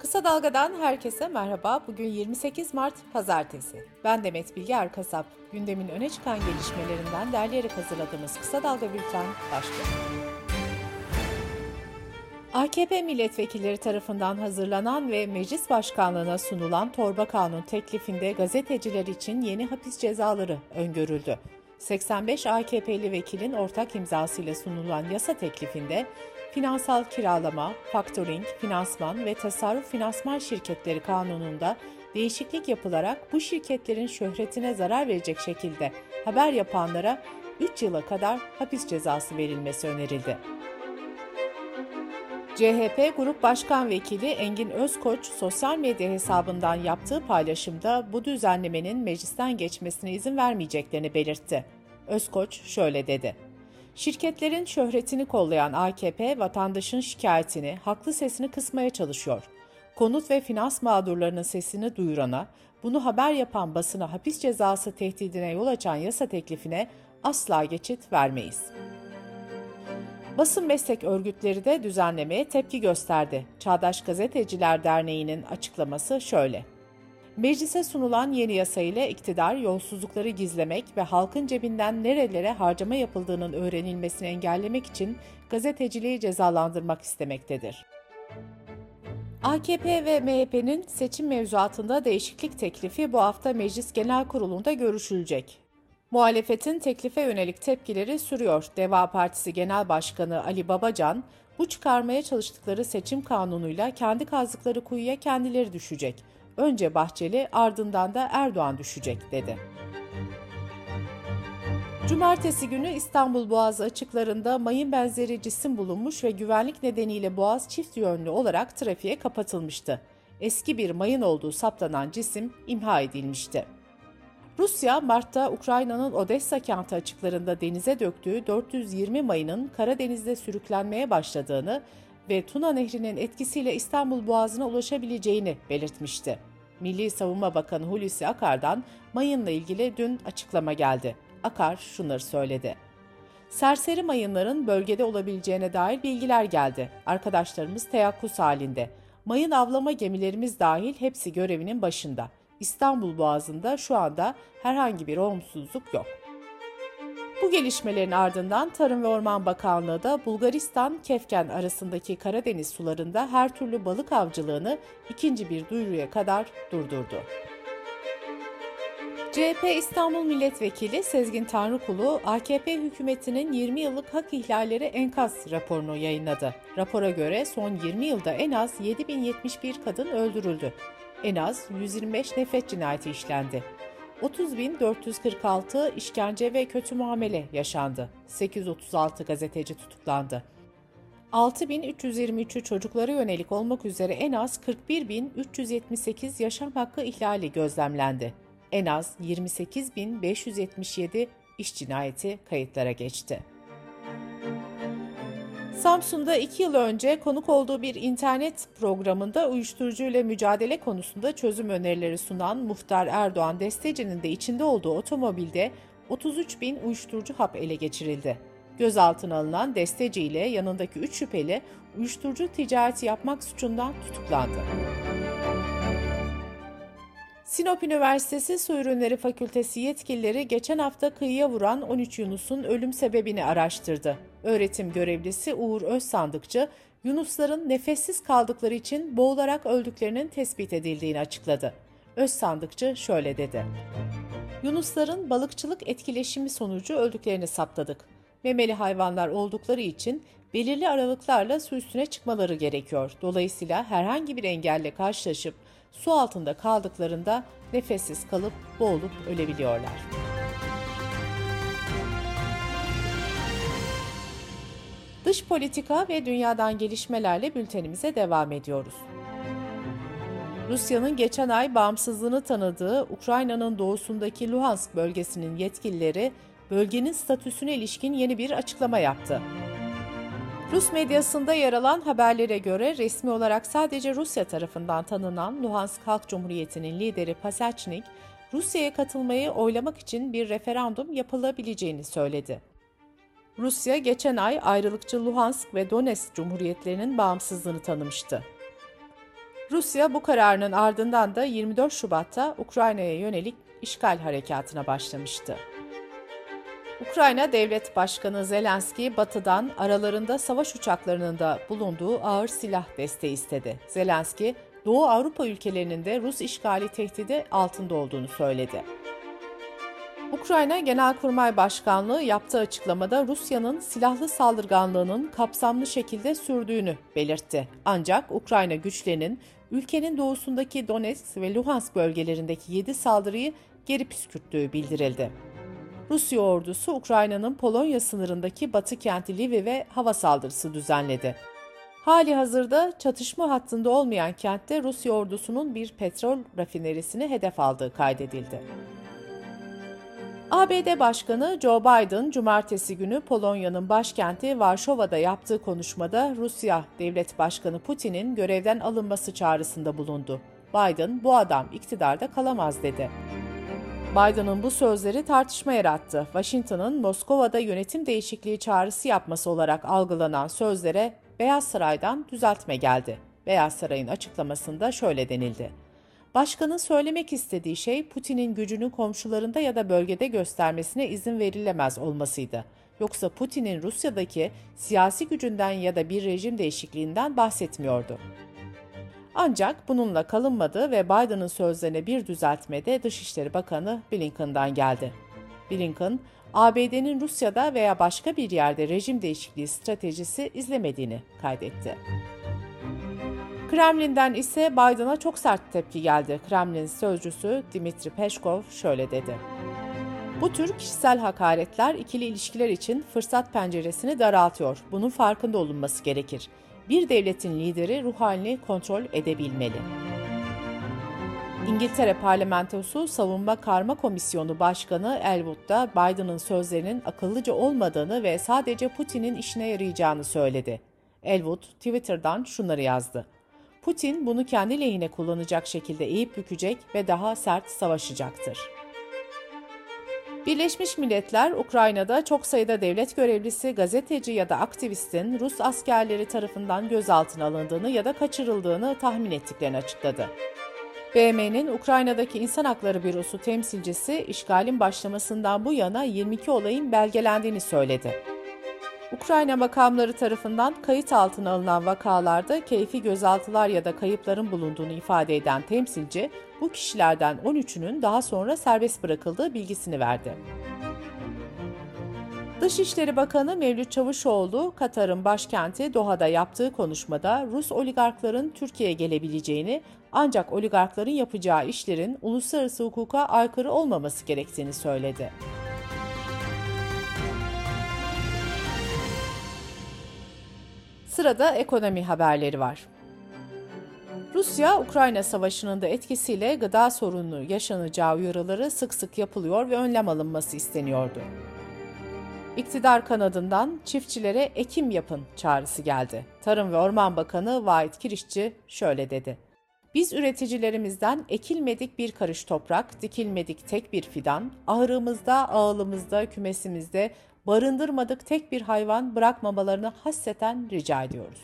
Kısa Dalga'dan herkese merhaba. Bugün 28 Mart Pazartesi. Ben Demet Bilge Erkasap. Gündemin öne çıkan gelişmelerinden derleyerek hazırladığımız Kısa Dalga Bülten başlıyor. AKP milletvekilleri tarafından hazırlanan ve meclis başkanlığına sunulan torba kanun teklifinde gazeteciler için yeni hapis cezaları öngörüldü. 85 AKP'li vekilin ortak imzasıyla sunulan yasa teklifinde finansal kiralama, faktoring, finansman ve tasarruf finansman şirketleri kanununda değişiklik yapılarak bu şirketlerin şöhretine zarar verecek şekilde haber yapanlara 3 yıla kadar hapis cezası verilmesi önerildi. CHP Grup Başkan Vekili Engin Özkoç sosyal medya hesabından yaptığı paylaşımda bu düzenlemenin meclisten geçmesine izin vermeyeceklerini belirtti. Özkoç şöyle dedi: Şirketlerin şöhretini kollayan AKP vatandaşın şikayetini, haklı sesini kısmaya çalışıyor. Konut ve finans mağdurlarının sesini duyurana, bunu haber yapan basına hapis cezası tehdidine yol açan yasa teklifine asla geçit vermeyiz. Basın meslek örgütleri de düzenlemeye tepki gösterdi. Çağdaş Gazeteciler Derneği'nin açıklaması şöyle. Meclise sunulan yeni yasa ile iktidar yolsuzlukları gizlemek ve halkın cebinden nerelere harcama yapıldığının öğrenilmesini engellemek için gazeteciliği cezalandırmak istemektedir. AKP ve MHP'nin seçim mevzuatında değişiklik teklifi bu hafta Meclis Genel Kurulu'nda görüşülecek. Muhalefetin teklife yönelik tepkileri sürüyor. Deva Partisi Genel Başkanı Ali Babacan, bu çıkarmaya çalıştıkları seçim kanunuyla kendi kazdıkları kuyuya kendileri düşecek önce Bahçeli ardından da Erdoğan düşecek dedi. Cumartesi günü İstanbul Boğazı açıklarında mayın benzeri cisim bulunmuş ve güvenlik nedeniyle Boğaz çift yönlü olarak trafiğe kapatılmıştı. Eski bir mayın olduğu saptanan cisim imha edilmişti. Rusya, Mart'ta Ukrayna'nın Odessa kenti açıklarında denize döktüğü 420 mayının Karadeniz'de sürüklenmeye başladığını ve Tuna Nehri'nin etkisiyle İstanbul Boğazı'na ulaşabileceğini belirtmişti. Milli Savunma Bakanı Hulusi Akar'dan mayınla ilgili dün açıklama geldi. Akar şunları söyledi. Serseri mayınların bölgede olabileceğine dair bilgiler geldi. Arkadaşlarımız teyakkuz halinde. Mayın avlama gemilerimiz dahil hepsi görevinin başında. İstanbul Boğazı'nda şu anda herhangi bir olumsuzluk yok. Bu gelişmelerin ardından Tarım ve Orman Bakanlığı da Bulgaristan-Kefken arasındaki Karadeniz sularında her türlü balık avcılığını ikinci bir duyuruya kadar durdurdu. CHP İstanbul Milletvekili Sezgin Tanrıkulu, AKP hükümetinin 20 yıllık hak ihlalleri enkaz raporunu yayınladı. Rapora göre son 20 yılda en az 7071 kadın öldürüldü. En az 125 nefret cinayeti işlendi. 30.446 işkence ve kötü muamele yaşandı. 836 gazeteci tutuklandı. 6.323'ü çocuklara yönelik olmak üzere en az 41.378 yaşam hakkı ihlali gözlemlendi. En az 28.577 iş cinayeti kayıtlara geçti. Samsun'da iki yıl önce konuk olduğu bir internet programında uyuşturucuyla mücadele konusunda çözüm önerileri sunan Muhtar Erdoğan Desteci'nin de içinde olduğu otomobilde 33 bin uyuşturucu hap ele geçirildi. Gözaltına alınan Desteci ile yanındaki 3 şüpheli uyuşturucu ticareti yapmak suçundan tutuklandı. Sinop Üniversitesi Su Ürünleri Fakültesi yetkilileri geçen hafta kıyıya vuran 13 Yunus'un ölüm sebebini araştırdı. Öğretim görevlisi Uğur Özsandıkçı, Yunusların nefessiz kaldıkları için boğularak öldüklerinin tespit edildiğini açıkladı. Özsandıkçı şöyle dedi. Yunusların balıkçılık etkileşimi sonucu öldüklerini saptadık. Memeli hayvanlar oldukları için belirli aralıklarla su üstüne çıkmaları gerekiyor. Dolayısıyla herhangi bir engelle karşılaşıp su altında kaldıklarında nefessiz kalıp boğulup ölebiliyorlar. Dış politika ve dünyadan gelişmelerle bültenimize devam ediyoruz. Rusya'nın geçen ay bağımsızlığını tanıdığı Ukrayna'nın doğusundaki Luhansk bölgesinin yetkilileri bölgenin statüsüne ilişkin yeni bir açıklama yaptı. Rus medyasında yer alan haberlere göre resmi olarak sadece Rusya tarafından tanınan Luhansk Halk Cumhuriyeti'nin lideri Pasachnik, Rusya'ya katılmayı oylamak için bir referandum yapılabileceğini söyledi. Rusya geçen ay ayrılıkçı Luhansk ve Donetsk cumhuriyetlerinin bağımsızlığını tanımıştı. Rusya bu kararının ardından da 24 Şubat'ta Ukrayna'ya yönelik işgal harekatına başlamıştı. Ukrayna Devlet Başkanı Zelenski, Batı'dan aralarında savaş uçaklarının da bulunduğu ağır silah desteği istedi. Zelenski, Doğu Avrupa ülkelerinin de Rus işgali tehdidi altında olduğunu söyledi. Ukrayna Genelkurmay Başkanlığı yaptığı açıklamada Rusya'nın silahlı saldırganlığının kapsamlı şekilde sürdüğünü belirtti. Ancak Ukrayna güçlerinin ülkenin doğusundaki Donetsk ve Luhansk bölgelerindeki 7 saldırıyı geri püskürttüğü bildirildi. Rusya ordusu Ukrayna'nın Polonya sınırındaki batı kenti Lviv'e hava saldırısı düzenledi. Hali hazırda çatışma hattında olmayan kentte Rusya ordusunun bir petrol rafinerisini hedef aldığı kaydedildi. ABD Başkanı Joe Biden, cumartesi günü Polonya'nın başkenti Varşova'da yaptığı konuşmada Rusya Devlet Başkanı Putin'in görevden alınması çağrısında bulundu. Biden, bu adam iktidarda kalamaz dedi. Biden'ın bu sözleri tartışma yarattı. Washington'ın Moskova'da yönetim değişikliği çağrısı yapması olarak algılanan sözlere Beyaz Saray'dan düzeltme geldi. Beyaz Saray'ın açıklamasında şöyle denildi. Başkanın söylemek istediği şey Putin'in gücünü komşularında ya da bölgede göstermesine izin verilemez olmasıydı. Yoksa Putin'in Rusya'daki siyasi gücünden ya da bir rejim değişikliğinden bahsetmiyordu. Ancak bununla kalınmadı ve Biden'ın sözlerine bir düzeltme de Dışişleri Bakanı Blinken'dan geldi. Blinken, ABD'nin Rusya'da veya başka bir yerde rejim değişikliği stratejisi izlemediğini kaydetti. Kremlin'den ise Biden'a çok sert tepki geldi. Kremlin sözcüsü Dimitri Peskov şöyle dedi. Bu tür kişisel hakaretler ikili ilişkiler için fırsat penceresini daraltıyor. Bunun farkında olunması gerekir. Bir devletin lideri ruh halini kontrol edebilmeli. İngiltere Parlamentosu Savunma Karma Komisyonu Başkanı Elwood da Biden'ın sözlerinin akıllıca olmadığını ve sadece Putin'in işine yarayacağını söyledi. Elwood Twitter'dan şunları yazdı. Putin bunu kendi lehine kullanacak şekilde eğip bükecek ve daha sert savaşacaktır. Birleşmiş Milletler, Ukrayna'da çok sayıda devlet görevlisi, gazeteci ya da aktivistin Rus askerleri tarafından gözaltına alındığını ya da kaçırıldığını tahmin ettiklerini açıkladı. BM'nin Ukrayna'daki İnsan Hakları Bürosu temsilcisi işgalin başlamasından bu yana 22 olayın belgelendiğini söyledi. Ukrayna makamları tarafından kayıt altına alınan vakalarda keyfi gözaltılar ya da kayıpların bulunduğunu ifade eden temsilci, bu kişilerden 13'ünün daha sonra serbest bırakıldığı bilgisini verdi. Dışişleri Bakanı Mevlüt Çavuşoğlu, Katar'ın başkenti Doha'da yaptığı konuşmada Rus oligarkların Türkiye'ye gelebileceğini ancak oligarkların yapacağı işlerin uluslararası hukuka aykırı olmaması gerektiğini söyledi. Sırada ekonomi haberleri var. Rusya-Ukrayna savaşının da etkisiyle gıda sorunu yaşanacağı uyarıları sık sık yapılıyor ve önlem alınması isteniyordu. İktidar kanadından çiftçilere ekim yapın çağrısı geldi. Tarım ve Orman Bakanı Vahit Kirişçi şöyle dedi. Biz üreticilerimizden ekilmedik bir karış toprak, dikilmedik tek bir fidan, ahırımızda, ağılımızda, kümesimizde barındırmadık tek bir hayvan bırakmamalarını hasseten rica ediyoruz.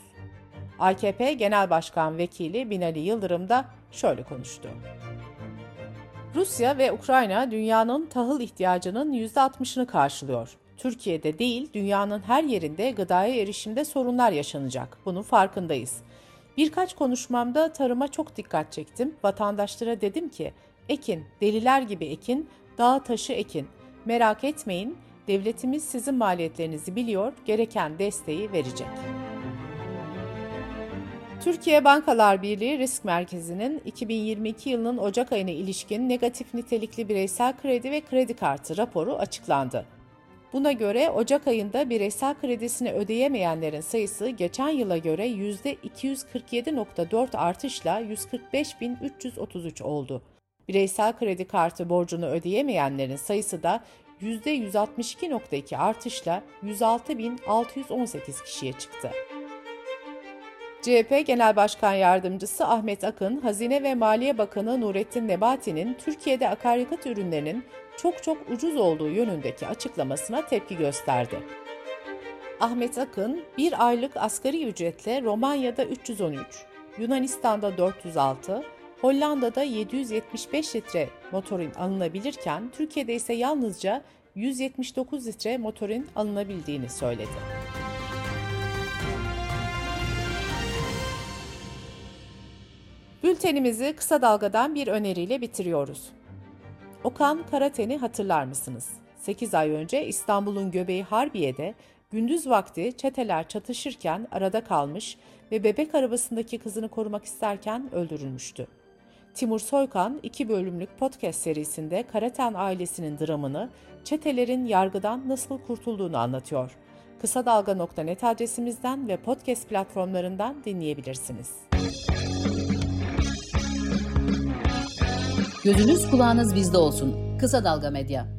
AKP Genel Başkan Vekili Binali Yıldırım da şöyle konuştu. Rusya ve Ukrayna dünyanın tahıl ihtiyacının %60'ını karşılıyor. Türkiye'de değil, dünyanın her yerinde gıdaya erişimde sorunlar yaşanacak. Bunun farkındayız. Birkaç konuşmamda tarıma çok dikkat çektim. Vatandaşlara dedim ki, ekin, deliler gibi ekin, dağ taşı ekin. Merak etmeyin, devletimiz sizin maliyetlerinizi biliyor, gereken desteği verecek. Türkiye Bankalar Birliği Risk Merkezi'nin 2022 yılının Ocak ayına ilişkin negatif nitelikli bireysel kredi ve kredi kartı raporu açıklandı. Buna göre Ocak ayında bireysel kredisini ödeyemeyenlerin sayısı geçen yıla göre %247.4 artışla 145.333 oldu. Bireysel kredi kartı borcunu ödeyemeyenlerin sayısı da %162.2 artışla 106.618 kişiye çıktı. CHP Genel Başkan Yardımcısı Ahmet Akın, Hazine ve Maliye Bakanı Nurettin Nebati'nin Türkiye'de akaryakıt ürünlerinin çok çok ucuz olduğu yönündeki açıklamasına tepki gösterdi. Ahmet Akın, bir aylık asgari ücretle Romanya'da 313, Yunanistan'da 406, Hollanda'da 775 litre motorin alınabilirken Türkiye'de ise yalnızca 179 litre motorin alınabildiğini söyledi. Bültenimizi kısa dalgadan bir öneriyle bitiriyoruz. Okan Karaten'i hatırlar mısınız? 8 ay önce İstanbul'un göbeği Harbiye'de gündüz vakti çeteler çatışırken arada kalmış ve bebek arabasındaki kızını korumak isterken öldürülmüştü. Timur Soykan iki bölümlük podcast serisinde Karaten ailesinin dramını, çetelerin yargıdan nasıl kurtulduğunu anlatıyor. Kısa Dalga.net adresimizden ve podcast platformlarından dinleyebilirsiniz. Gözünüz kulağınız bizde olsun. Kısa Dalga Medya.